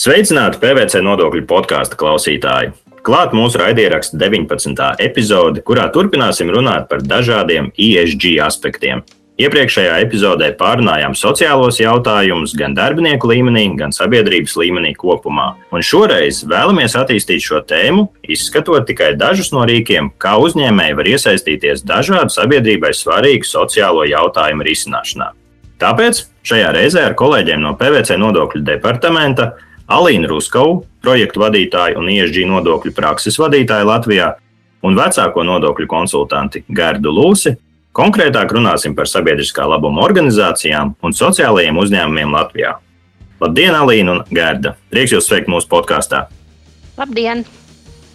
Sveicināti PVC nodokļu podkāstu klausītāji! Klāt mūsu raidieraksta 19. epizode, kurā turpināsim runāt par dažādiem ESG aspektiem. Iepriekšējā epizodē pārunājām sociālos jautājumus gan darbinieku līmenī, gan sabiedrības līmenī kopumā. Un šoreiz vēlamies attīstīt šo tēmu, izskatot tikai dažus no rīkiem, kā uzņēmēji var iesaistīties dažādu sabiedrībai svarīgu sociālo jautājumu risināšanā. Tāpēc šajā reizē ar kolēģiem no PVC nodokļu departamenta Alīnu Ruskovu, projektu vadītāju un ISG nodokļu prakses vadītāju Latvijā, un vecāko nodokļu konsultanti Gerdu Lūsi. Konkrētāk runāsim par sabiedriskā labuma organizācijām un sociālajiem uzņēmumiem Latvijā. Labdien, Alīna un Gerda! Prieks jūs sveikt mūsu podkāstā! Labdien!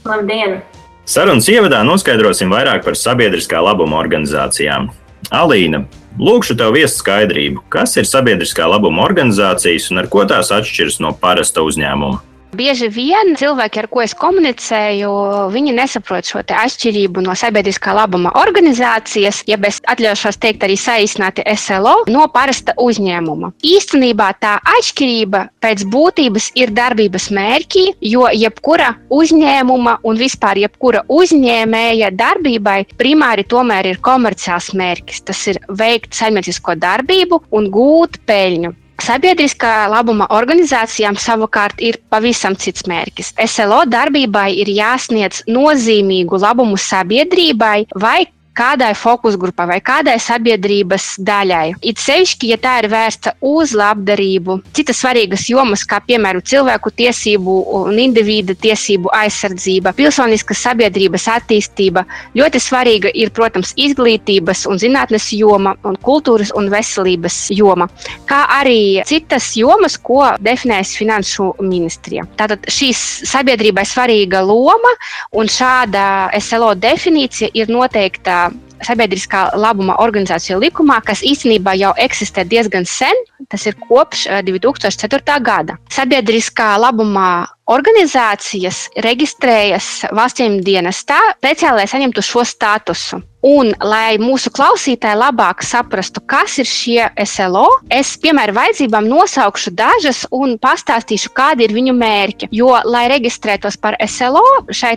Labdien! Sarunas ievadā noskaidrosim vairāk par sabiedriskā labuma organizācijām. Alīna, Lūkšu tev viesu skaidrību, kas ir sabiedriskā labuma organizācijas un ar ko tās atšķiras no parasta uzņēmuma. Bieži vien cilvēki, ar ko es komunicēju, viņi nesaprot šo atšķirību no sabiedriskā labuma organizācijas, ja es atļaušos teikt arī saīsināti SLO, no parasta uzņēmuma. Īstenībā tā atšķirība pēc būtības ir darbības mērķi, jo jebkura uzņēmuma un vispār jebkura uzņēmēja darbībai primāri tomēr ir komerciāls mērķis. Tas ir veikt saimniecisko darbību un gūt peļņu. Sabiedriskā labuma organizācijām savukārt ir pavisam cits mērķis. SLO darbībai ir jāsniedz nozīmīgu labumu sabiedrībai vai kādai fokusgrupai vai kādai sabiedrības daļai. It sevišķi, ja tā ir vērsta uz labdarību, citas svarīgas jomas, kā piemēram cilvēku tiesību un individu tiesību aizsardzība, pilsoniskas sabiedrības attīstība. Ļoti svarīga ir, protams, izglītības un zinātnes joma un kultūras un veselības joma, kā arī citas jomas, ko definēs Finanšu ministrija. Tātad šīs sabiedrībai svarīga loma un šāda SLO definīcija ir noteikta sabiedriskā labuma organizāciju likumā, kas īstenībā jau eksistē diezgan sen, tas ir kopš 2004. Eh, gada. Sabiedriskā labuma organizācijas reģistrējas valsts dienestā, speciāli lai saņemtu šo statusu. Un, lai mūsu klausītāji labāk saprastu, kas ir šie SLO, es, piemēram, vajadzībām nosaukšu dažas un pastāstīšu, kādi ir viņu mērķi. Jo, lai reģistrētos par SLO, šai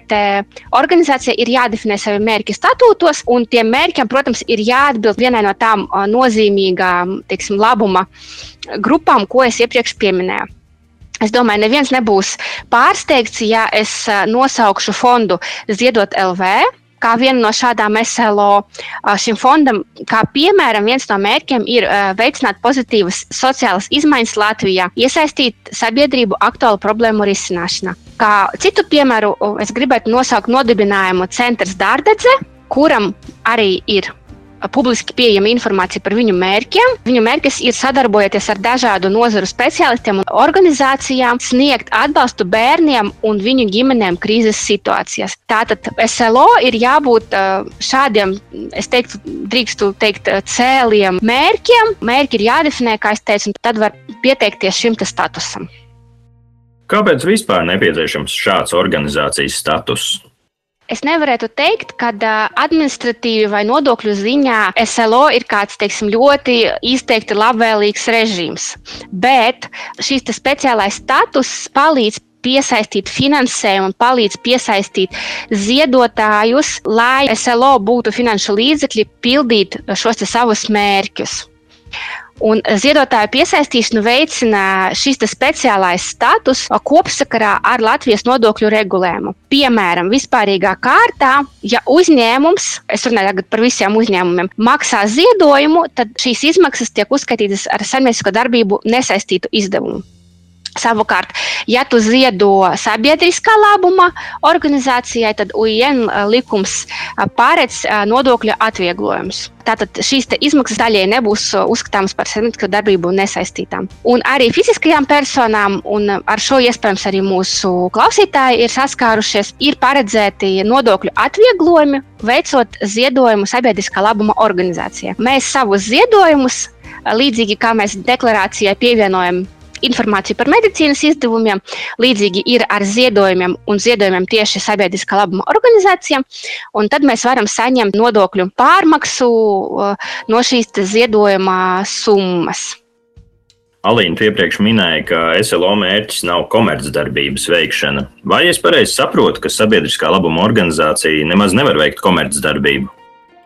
organizācijai ir jādefinē savi mērķi statūtos, un tiem mērķiem, protams, ir jāatbild vienai no tām nozīmīgām, teiksim, labuma grupām, ko es iepriekš pieminēju. Es domāju, neviens nebūs pārsteigts, ja es nosaukšu fondu Ziedot LV kā viena no šādām SLO šim fondam, kā piemēram, viens no mērķiem ir veicināt pozitīvas sociālas izmaiņas Latvijā, iesaistīt sabiedrību aktuālu problēmu risināšanā. Kā citu piemēru, es gribētu nosaukt nodibinājumu centrs Dārdedze, kuram arī ir publiski pieejama informācija par viņu mērķiem. Viņu mērķis ir sadarbojoties ar dažādu nozaru speciālistiem un organizācijām, sniegt atbalstu bērniem un viņu ģimenēm krīzes situācijās. Tātad SLO ir jābūt šādiem, es teiktu, drīkstu teikt, cēliem mērķiem. Mērķi ir jādefinē, kā es teicu, un tad var pieteikties šim statusam. Kāpēc vispār nepieciešams šāds organizācijas status? Es nevarētu teikt, ka administratīvi vai nodokļu ziņā SLO ir kāds teiksim, ļoti izteikti labvēlīgs režīms. Bet šis speciālais status palīdz piesaistīt finansējumu un palīdz piesaistīt ziedotājus, lai SLO būtu finanšu līdzekļi pildīt šos savus mērķus. Un ziedotāju piesaistīšanu veicina šis speciālais status kopsakarā ar Latvijas nodokļu regulējumu. Piemēram, vispārīgā kārtā, ja uzņēmums, es runāju par visiem uzņēmumiem, maksā ziedojumu, tad šīs izmaksas tiek uzskaitītas ar saimniecisko darbību nesaistītu izdevumu. Savukārt, ja tu ziedo sabiedriskā labuma organizācijai, tad UIN likums pārēc nodokļu atvieglojumus. Tātad šīs izmaksas daļai nebūs uzskatāmas par saimniecisko darbību nesaistītām. Un arī fiziskajām personām, un ar šo iespējams arī mūsu klausītāji ir saskārušies, ir paredzēti nodokļu atvieglojumi, veicot ziedojumu sabiedriskā labuma organizācijai. Mēs savus ziedojumus, līdzīgi kā mēs deklarācijai pievienojam informāciju par medicīnas izdevumiem. Līdzīgi ir ar ziedojumiem un ziedojumiem tieši sabiedriskā labuma organizācijām. Tad mēs varam saņemt nodokļu pārmaksu uh, no šīs ziedojuma summas. Alīna iepriekš minēja, ka SLO mērķis nav komercdarbības veikšana. Vai es pareizi saprotu, ka sabiedriskā labuma organizācija nemaz nevar veikt komercdarbību?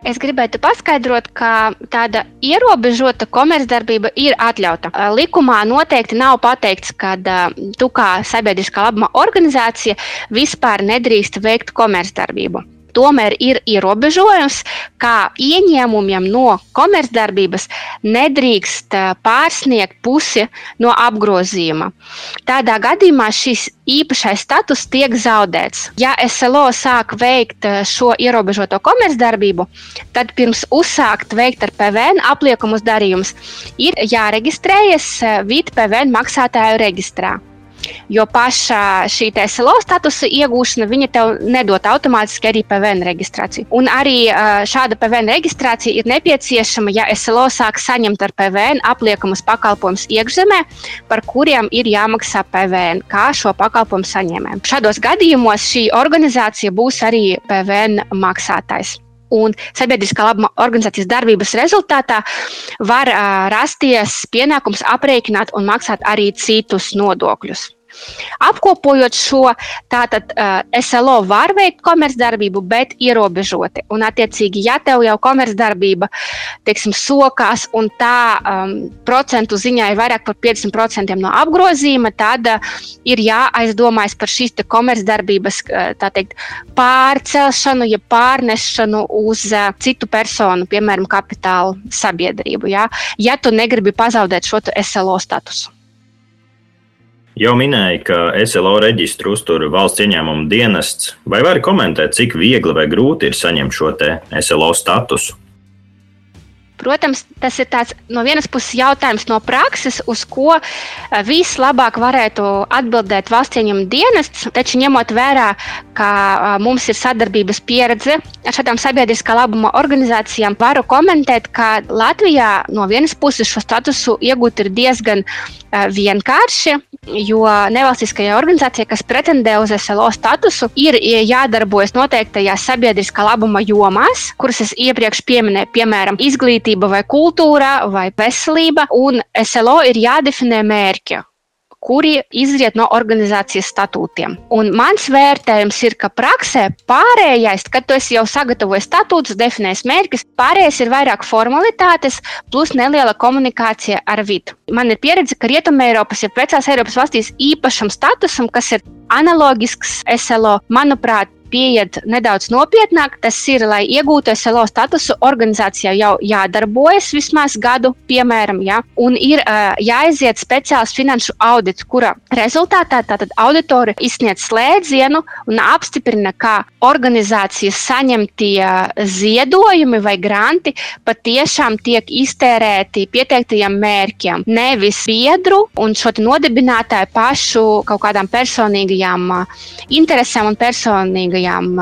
Es gribētu paskaidrot, ka tāda ierobežota komercdarbība ir atļauta. Likumā noteikti nav pateikts, ka tu kā sabiedriskā labuma organizācija vispār nedrīkst veikt komercdarbību tomēr ir ierobežojums, kā ieņēmumiem no komercdarbības nedrīkst eh, pārsniegt pusi no apgrozījuma. Tādā gadījumā šis īpašais status tiek zaudēts. Ja SLO sāk veikt eh, šo ierobežoto komercdarbību, tad pirms uzsākt veikt ar PVN apliekumus darījumus ir jāreģistrējas eh, VIT PVN maksātāju reģistrā. Jo paša šī SLO statusa iegūšana, viņa tev nedod automātiski arī PVN reģistrāciju. Un arī šāda PVN reģistrācija ir nepieciešama, ja SLO sāk saņemt ar PVN apliekamus pakalpojumus iekšzemē, par kuriem ir jāmaksā PVN, kā šo pakalpojumu saņēmējiem. Šādos gadījumos šī organizācija būs arī PVN maksātājs un sabiedriskā labuma organizācijas darbības rezultātā var rasties pienākums aprēķināt un maksāt arī citus nodokļus. Apkopojot šo, tātad uh, SLO var veikt komercdarbību, bet ierobežoti. Un, attiecīgi, ja tev jau komercdarbība, teiksim, sokās un tā um, procentu ziņā ir vairāk par 50% no apgrozījuma, tad uh, ir jāaizdomājas par šīs komercdarbības teikt, pārcelšanu, ja pārnešanu uz uh, citu personu, piemēram, kapitāla sabiedrību. Ja, ja tu negribi pazaudēt šo SLO statusu. Jau minēja, ka SLO reģistru uztur valsts ieņēmuma dienests. Vai vari komentēt, cik viegli vai grūti ir saņemt šo SLO statusu? Protams, tas ir tāds no vienas puses jautājums no prakses, uz ko eh, vislabāk varētu atbildēt valsts ieņēmuma dienests. Taču ņemot vērā, ka mums ir sadarbības pieredze ar šādām sabiedriskā labuma organizācijām, varu komentēt, ka Latvijā no vienas puses šo statusu iegūt ir diezgan vienkārši, jo nevalstiskajai organizācijai, kas pretendē uz SLO statusu, ir jādarbojas noteiktajās sabiedriskā labuma jomās, kuras es iepriekš pieminēju, piemēram, izglītība, vai kultūra, vai veselība, un SLO ir jādefinē mērķi kuri izriet no organizācijas statūtiem. Un mans vērtējums ir, ka praksē pārējais, kad tu jau sagatavoji statūtus, definēs mērķus, pārējais ir vairāk formalitātes, plus neliela komunikācija ar vidu. Man ir pieredze, ka Rietumē Eiropas, ja vecās Eiropas valstīs īpašam statusam, kas ir analoģisks SLO, manuprāt, pieiet nedaudz nopietnāk. Tas ir, lai iegūtu SLO statusu, organizācijā jau jādarbojas vismaz gadu, piemēram, ja, un ir uh, jāiziet speciāls finanšu audits, kura rezultātā tātad auditori izsniedz slēdzienu un apstiprina, ka organizācijas saņemtie ziedojumi vai granti patiešām tiek iztērēti pieteiktajiem mērķiem, nevis biedru un šo nodibinātāju pašu kaut kādām personīgajām interesēm un personīgajām kopējām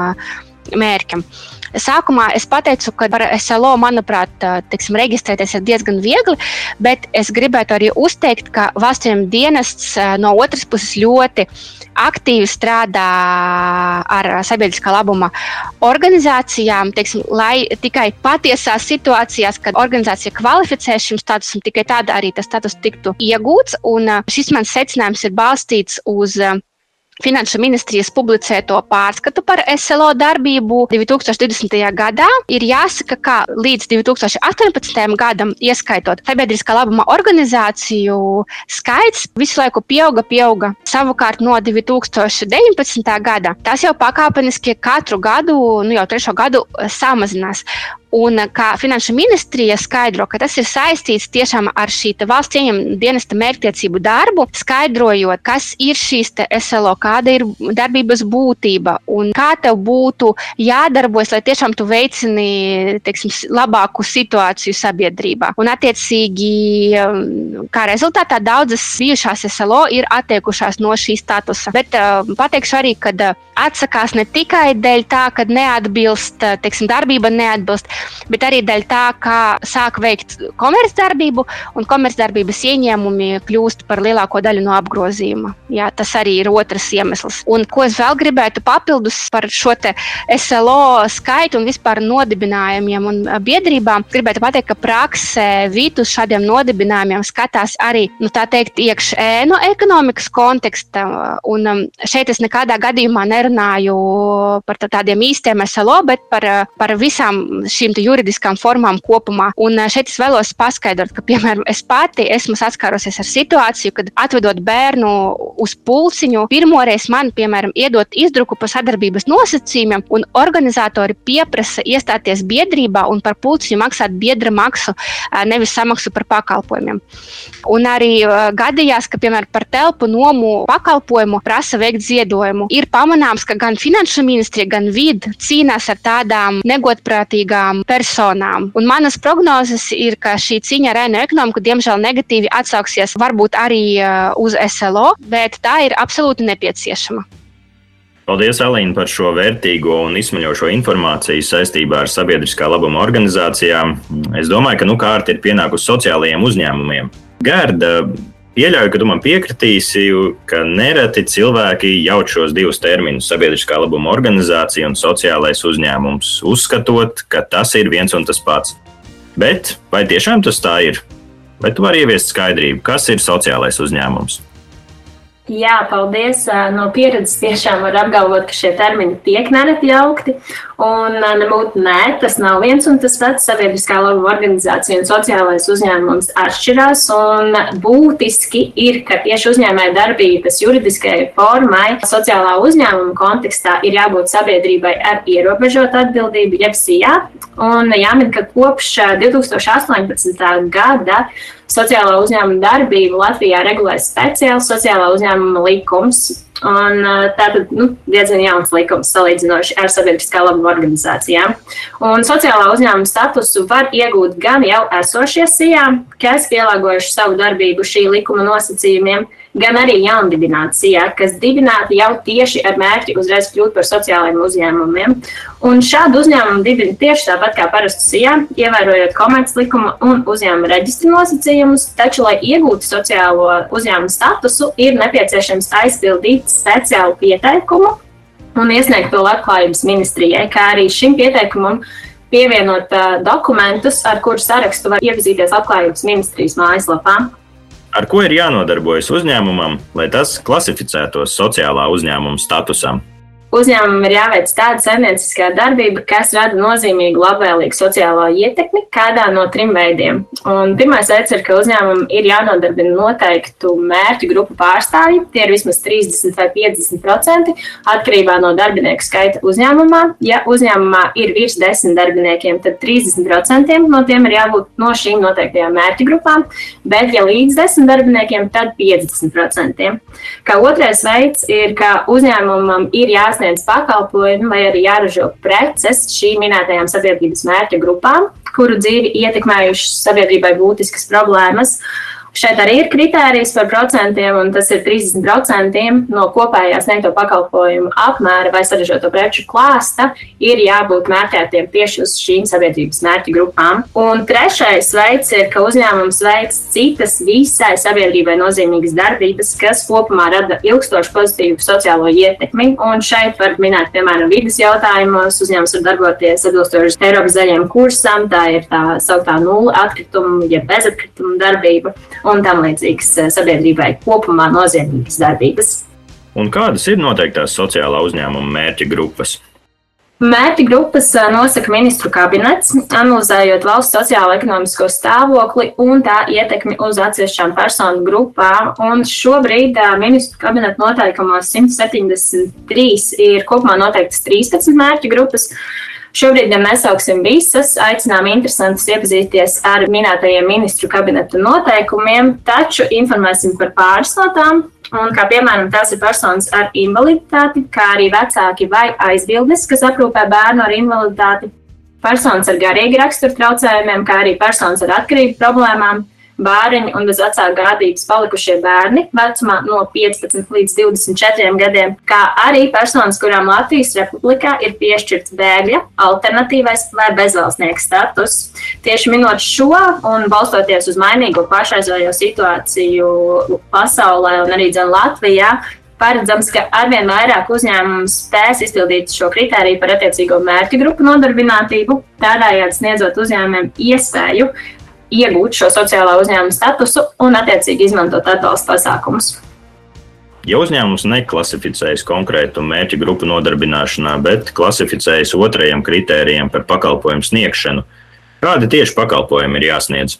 mērķam. Sākumā es teicu, ka par SLO, manuprāt, tiksim, reģistrēties ir diezgan viegli, bet es gribētu arī uzteikt, ka valsts dienests no otras puses ļoti aktīvi strādā ar sabiedriskā labuma organizācijām, teiksim, lai tikai patiesās situācijās, kad organizācija kvalificē šim statusam, tikai tādā arī tas status tiktu iegūts. Un šis mans secinājums ir balstīts uz Finanšu ministrijas publicēto pārskatu par SLO darbību 2020. gadā ir jāsaka, ka līdz 2018. gadam, ieskaitot sabiedriskā labuma organizāciju skaits, visu laiku pieauga, pieauga. Savukārt no 2019. gada tas jau pakāpeniski katru gadu, nu jau trešo gadu samazinās. Un kā finanšu ministrija skaidro, ka tas ir saistīts tiešām ar šī valsts ieņēmuma dienesta mērķtiecību darbu, skaidrojot, kas ir šīs SLO, kāda ir darbības būtība un kā tev būtu jādarbojas, lai tiešām tu veicini teiksim, labāku situāciju sabiedrībā. Un, attiecīgi, um, kā rezultātā daudzas bijušās SLO ir attiekušās no šī statusa. Bet um, pateikšu arī, ka uh, atsakās ne tikai dēļ tā, ka neatbilst, uh, teiksim, darbība neatbilst bet arī dēļ tā, ka sāk veikt komercdarbību, un komercdarbības ieņēmumi kļūst par lielāko daļu no apgrozījuma. Jā, tas arī ir otrs iemesls. Un ko es vēl gribētu papildus par šo SLO skaitu un vispār nodibinājumiem un biedrībām, gribētu pateikt, ka praksē vidus šādiem nodibinājumiem skatās arī, nu, teikt, iekš ēnu ekonomikas konteksta. Un šeit es nekādā gadījumā nerunāju par tādiem īstiem SLO, bet par, par visām šīm juridiskām formām kopumā. Un šeit es vēlos paskaidrot, ka, piemēram, es pati esmu saskārusies ar situāciju, kad atvedot bērnu uz pulciņu, pirmoreiz man, piemēram, iedot izdruku par sadarbības nosacījumiem, un organizatori pieprasa iestāties biedrībā un par pulciņu maksāt biedra maksu, nevis samaksu par pakalpojumiem. Un arī gadījās, ka, piemēram, par telpu nomu pakalpojumu prasa veikt ziedojumu. Ir pamanāms, ka gan Finanšu ministrija, gan vidi cīnās ar tādām negodprātīgām personām. Un manas prognozes ir, ka šī cīņa ar ēnu ekonomiku, diemžēl, negatīvi atsauksies varbūt arī uz SLO, bet tā ir absolūti nepieciešama. Paldies, Alīna, par šo vērtīgo un izsmeļošo informāciju saistībā ar sabiedriskā labuma organizācijām. Es domāju, ka nu kārta ir pienākusi sociālajiem uzņēmumiem. Gārda, pieļauju, ka tu man piekritīsi, ka nereti cilvēki jauc šos divus terminus - sabiedriskā labuma organizācija un sociālais uzņēmums, uzskatot, ka tas ir viens un tas pats. Bet vai tiešām tas tā ir? Vai tu vari ieviest skaidrību, kas ir sociālais uzņēmums? Jā, paldies. No pieredzes tiešām var apgalvot, ka šie termini tiek nereti jaukti. Un nebūtu nē, tas nav viens un tas pats. Sabiedriskā labuma organizācija un sociālais uzņēmums atšķirās. Un būtiski ir, ka tieši uzņēmēja darbības juridiskajai formai sociālā uzņēmuma kontekstā ir jābūt sabiedrībai ar ierobežotu atbildību, jeb SIA. Un jāmin, ka kopš 2018. gada sociālā uzņēmuma darbību Latvijā regulē speciāls sociālā uzņēmuma likums. Un, tātad nu, diezgan jauns likums salīdzinoši ar sabiedriskā labuma organizācijām. Un sociālā uzņēmuma statusu var iegūt gan jau esošie SIA, kas pielāgojuši savu darbību šī likuma nosacījumiem, gan arī jaundibinācijā, kas dibināti jau tieši ar mērķi uzreiz kļūt par sociālajiem uzņēmumiem. Un šādu uzņēmumu dibina tieši tāpat kā parastu SIA, ievērojot komerclikuma un uzņēmuma reģistra nosacījumus, taču, lai iegūtu sociālo uzņēmumu statusu, ir nepieciešams aizpildīt speciālu pieteikumu un iesniegt to labklājības ministrijai, kā arī šim pieteikumam pievienot uh, dokumentus, ar kuru sarakstu var iepazīties labklājības ministrijas mājaslapā. Ar ko ir jānodarbojas uzņēmumam, lai tas klasificētos sociālā uzņēmuma statusam? Uzņēmumam ir jāveic tāda saimnieciskā darbība, kas rada nozīmīgu labvēlīgu sociālo ietekmi kādā no trim veidiem. Un pirmais veids ir, ka uzņēmumam ir jānodarbina noteiktu mērķu grupu pārstāvji. Tie ir vismaz 30 vai 50% atkarībā no darbinieku skaita uzņēmumā. Ja uzņēmumā ir virs 10 darbiniekiem, tad 30% no tiem ir jābūt no šīm noteiktajām mērķu grupām, bet ja līdz 10 darbiniekiem, tad 50%. Kā otrais veids ir, ka uzņēmumam ir jāsaka jāsniedz pakalpojumi vai arī jāražo preces šīm minētajām sabiedrības mērķa grupām, kuru dzīvi ietekmējušas sabiedrībai būtiskas problēmas. Šeit arī ir kritērijs par procentiem, un tas ir 30% no kopējā sniegto pakalpojumu apmēra vai sarežģīto preču klāsta ir jābūt mērķētiem tieši uz šīm sabiedrības mērķu grupām. Un trešais veids ir, ka uzņēmums veic citas visai sabiedrībai nozīmīgas darbības, kas kopumā rada ilgstošu pozitīvu sociālo ietekmi. Un šeit var minēt, piemēram, vidas jautājumos, uzņēmums var darboties atbilstoši Eiropas zaļajam kursam, tā ir tā sauktā nulle atkritumu, jeb ja bezatkritumu darbība un tam līdzīgas eh, sabiedrībai kopumā nozīmīgas darbības. Un kādas ir noteiktās sociālā uzņēmuma mērķa grupas? Mērķa grupas eh, nosaka ministru kabinets, analizējot valsts sociālo-ekonomisko stāvokli un tā ietekmi uz atsevišķām personu grupām. Un šobrīd eh, ministru kabineta noteikumos 173 ir kopumā noteiktas 13 mērķa grupas. Šobrīd gan nesauksim visas, aicinām interesantus iepazīties ar minētajiem ministru kabineta noteikumiem, taču informēsim par pāris no tām. Un, kā piemēram, tās ir personas ar invaliditāti, kā arī vecāki vai aizbildnis, kas aprūpē bērnu ar invaliditāti, personas ar garīgi rakstura traucējumiem, kā arī personas ar atkarību problēmām, bāriņi un bez vecāku gādības palikušie bērni vecumā no 15 līdz 24 gadiem, kā arī personas, kurām Latvijas republikā ir piešķirts bēgļa, alternatīvais vai bezvalstnieka status. Tieši minot šo un balstoties uz mainīgo pašreizējo situāciju pasaulē un arī dzen Latvijā, Paredzams, ka arvien vairāk uzņēmumu spēs izpildīt šo kritēriju par attiecīgo mērķu grupu nodarbinātību, tādējādi sniedzot uzņēmumiem iespēju iegūt šo sociālā uzņēmuma statusu un attiecīgi izmantot atbalsta pasākumus. Ja uzņēmums neklasificējas konkrētu mērķu grupu nodarbināšanā, bet klasificējas otrajam kritērijam par pakalpojumu sniegšanu, kādi tieši pakalpojumi ir jāsniedz?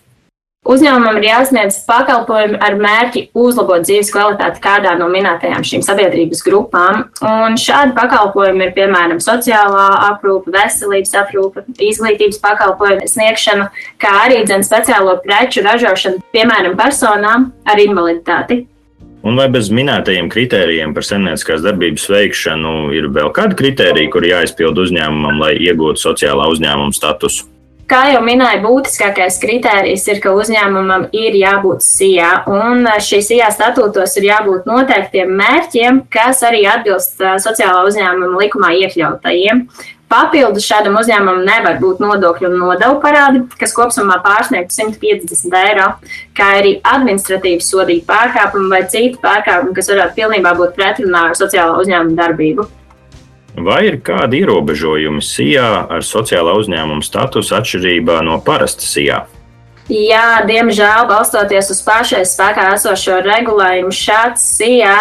Uzņēmumam ir jāsniedz pakalpojumi ar mērķi uzlabot dzīves kvalitāti kādā no minētajām šīm sabiedrības grupām. Un šādi pakalpojumi ir piemēram sociālā aprūpe, veselības aprūpe, izglītības pakalpojumu sniegšana, kā arī dzen speciālo preču ražošana, piemēram, personām ar invaliditāti. Un vai bez minētajiem kritērijiem par saimnieciskās darbības veikšanu ir vēl kādi kritēriji, kur jāizpild uzņēmumam, lai iegūtu sociālā uzņēmuma statusu? Kā jau minēju, būtiskākais kritērijs ir, ka uzņēmumam ir jābūt SIA, un šīs SIA statūtos ir jābūt noteiktiem mērķiem, kas arī atbilst sociālā uzņēmuma likumā iekļautajiem. Papildus šādam uzņēmumam nevar būt nodokļu un nodevu parādi, kas kopumā pārsniegtu 150 eiro, kā arī administratīvi sodīti pārkāpumi vai citi pārkāpumi, kas varētu pilnībā būt pretrunā ar sociālā uzņēmuma darbību. Vai ir kādi ierobežojumi SIA ar sociālā uzņēmuma statusu atšķirībā no parasta SIA? Jā, diemžēl, balstoties uz pašais spēkā esošo regulējumu, šāds SIA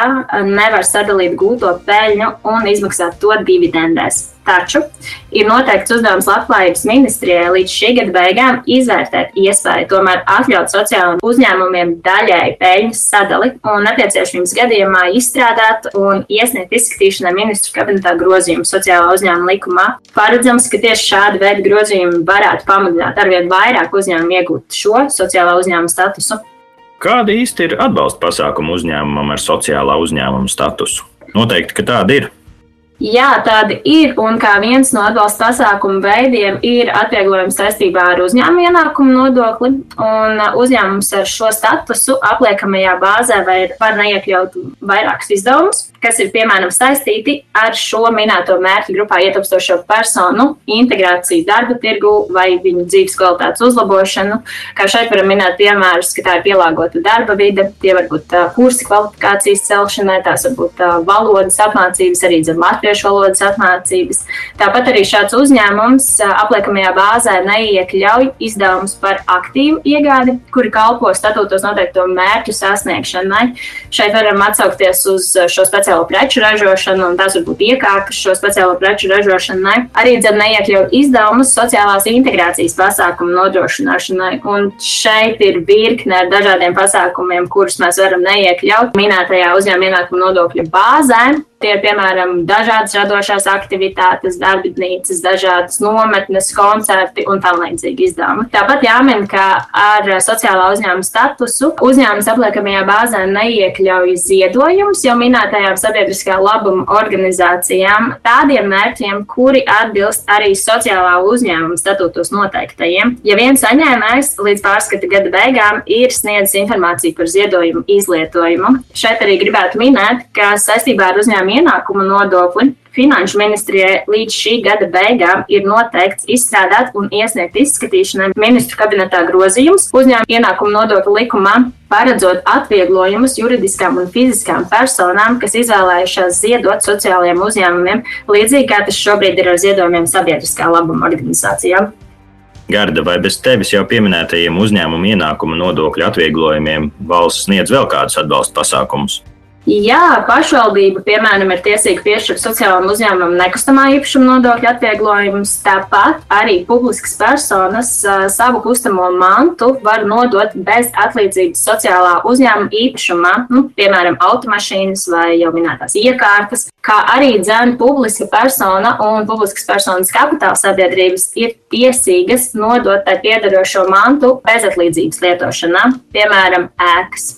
nevar sadalīt gūto peļņu un izmaksāt to dividendēs. Taču ir noteikts uzdevums Labklājības ministrijai līdz šī gada beigām izvērtēt iespēju tomēr atļaut sociālajiem uzņēmumiem daļēji peļņas sadali un nepieciešamības gadījumā izstrādāt un iesniegt izskatīšanai ministru kabinetā grozījumu sociālā uzņēmuma likumā. Paredzams, ka tieši šādi veidi grozījumi varētu pamudināt arvien vairāk uzņēmumu iegūt šo sociālā uzņēmuma statusu. Kāda īsti ir atbalsta pasākuma uzņēmumam ar sociālā uzņēmuma statusu? Noteikti, ka tāda ir. Jā, tādi ir. Un kā viens no atbalsta pasākumu veidiem ir atvieglojums saistībā ar uzņēmuma ienākumu nodokli. Un uzņēmums ar šo statusu apliekamajā bāzē var neiekļaut vairākus izdevumus, kas ir piemēram saistīti ar šo minēto mērķu grupā ietilpstošo personu integrāciju darba tirgu vai viņu dzīves kvalitātes uzlabošanu. Kā šeit varam minēt piemērus, ka tā ir pielāgota darba vide, tie var būt kursi kvalifikācijas celšanai, tās var būt valodas apmācības, arī dzem latviešu valodas apmācības. Tāpat arī šāds uzņēmums apliekamajā bāzē neiekļauj izdevumus par aktīvu iegādi, kuri kalpo statūtos noteikto mērķu sasniegšanai. Šeit varam atsaukties uz šo speciālo preču ražošanu, un tās var būt iekārtas šo speciālo preču ražošanai. Arī dzem neiekļauj izdevumus sociālās integrācijas pasākumu nodrošināšanai. Un šeit ir virkne ar dažādiem pasākumiem, kurus mēs varam neiekļaut minētajā uzņēmuma ienākuma nodokļa bāzē. Tie ir piemēram dažādas radošās aktivitātes, darbnīcas, dažādas nometnes, koncerti un tam līdzīgi izdevumi. Tāpat jāmin, ka ar sociālā uzņēmuma statusu uzņēmums apliekamajā bāzē neiekļauj ziedojumus jau minētajām sabiedriskā labuma organizācijām tādiem mērķiem, kuri atbilst arī sociālā uzņēmuma statūtos noteiktajiem. Ja viens saņēmējs līdz pārskata gada beigām ir sniedzis informāciju par ziedojumu izlietojumu, šeit arī gribētu minēt, ka saistībā ar uzņēmuma ienākuma nodokli. Finanšu ministrijai līdz šī gada beigām ir noteikts izstrādāt un iesniegt izskatīšanai ministru kabinetā grozījums uzņēmuma ienākuma nodokļa likumā, paredzot atvieglojumus juridiskām un fiziskām personām, kas izvēlējušās ziedot sociālajiem uzņēmumiem, līdzīgi kā tas šobrīd ir ar ziedojumiem sabiedriskā labuma organizācijām. Garda, vai bez tevis jau pieminētajiem uzņēmuma ienākuma nodokļu atvieglojumiem valsts sniedz vēl kādus atbalsta pasākumus? Jā, pašvaldība, piemēram, ir tiesīga piešķirt sociālajiem uzņēmumam nekustamā īpašuma nodokļa atvieglojumus. Tāpat arī publiskas personas uh, savu kustamo mantu var nodot bez atlīdzības sociālā uzņēmuma īpašumā, nu, piemēram, automašīnas vai jau minētās iekārtas, kā arī dzēna publiska persona un publiskas personas kapitāla sabiedrības ir tiesīgas nodot tai piedarošo mantu bezatlīdzības lietošanā, piemēram, ēkas.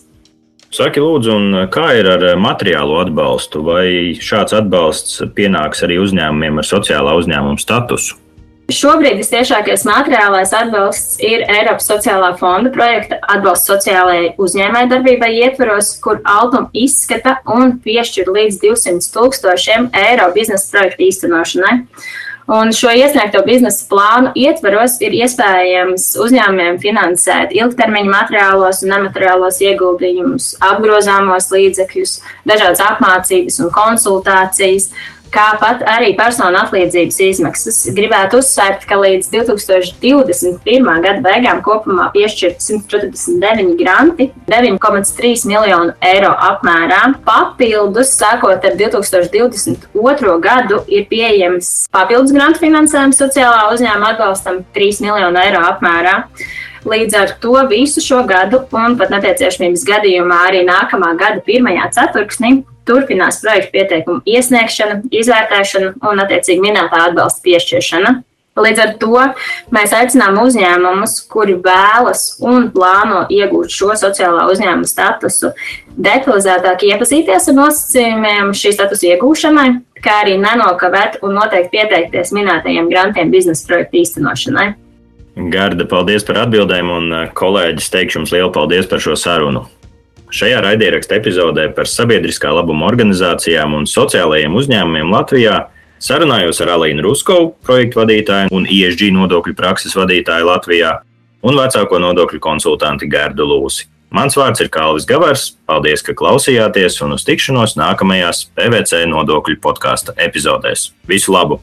Saki, lūdzu, kā ir ar materiālo atbalstu? Vai šāds atbalsts pienāks arī uzņēmumiem ar sociālā uzņēmuma statusu? Šobrīd visciešākais materiālais atbalsts ir Eiropas sociālā fonda projekta atbalsts sociālajai uzņēmējdarbībai ietveros, kur Altum izskata un piešķir līdz 200 tūkstošiem eiro biznesa projektu īstenošanai. Un šo iesniegto biznesa plānu ietvaros ir iespējams uzņēmumiem finansēt ilgtermiņa materiālos un nemateriālos ieguldījumus, apgrozāmos līdzekļus, dažādas apmācības un konsultācijas, kāpat arī personu atlīdzības izmaksas. Gribētu uzsvērt, ka līdz 2021. gada beigām kopumā piešķirt 149 granti, 9,3 miljonu eiro apmērā. Papildus, sākot ar 2022. gadu, ir pieejams papildus grantu finansējums sociālā uzņēmuma atbalstam 3 miljonu eiro apmērā. Līdz ar to visu šo gadu, un pat nepieciešamības gadījumā arī nākamā gada pirmajā ceturksnī, turpinās projektu pieteikumu iesniegšana, izvērtēšana un, attiecīgi, minētā atbalsta piešķiršana. Līdz ar to mēs aicinām uzņēmumus, kuri vēlas un plāno iegūt šo sociālā uzņēmuma statusu, detalizētāk iepazīties ar nosacījumiem šī statusa iegūšanai, kā arī nenokavēt un noteikti pieteikties minētajiem grantiem biznesa projektu īstenošanai. Garda, paldies par atbildēm, un eh, kolēģis teikšu jums lielu paldies par šo sarunu. Šajā raidieraksta epizodē par sabiedriskā labuma organizācijām un sociālajiem uzņēmumiem Latvijā sarunājos ar Alīnu Ruskovu, projektu vadītāju un ISG nodokļu prakses vadītāju Latvijā un vecāko nodokļu konsultanti Gērdu Lūsi. Mans vārds ir Kalvis Gavars. Paldies, ka klausījāties un uz tikšanos nākamajās PVC nodokļu podkāstu epizodēs. Visu labu!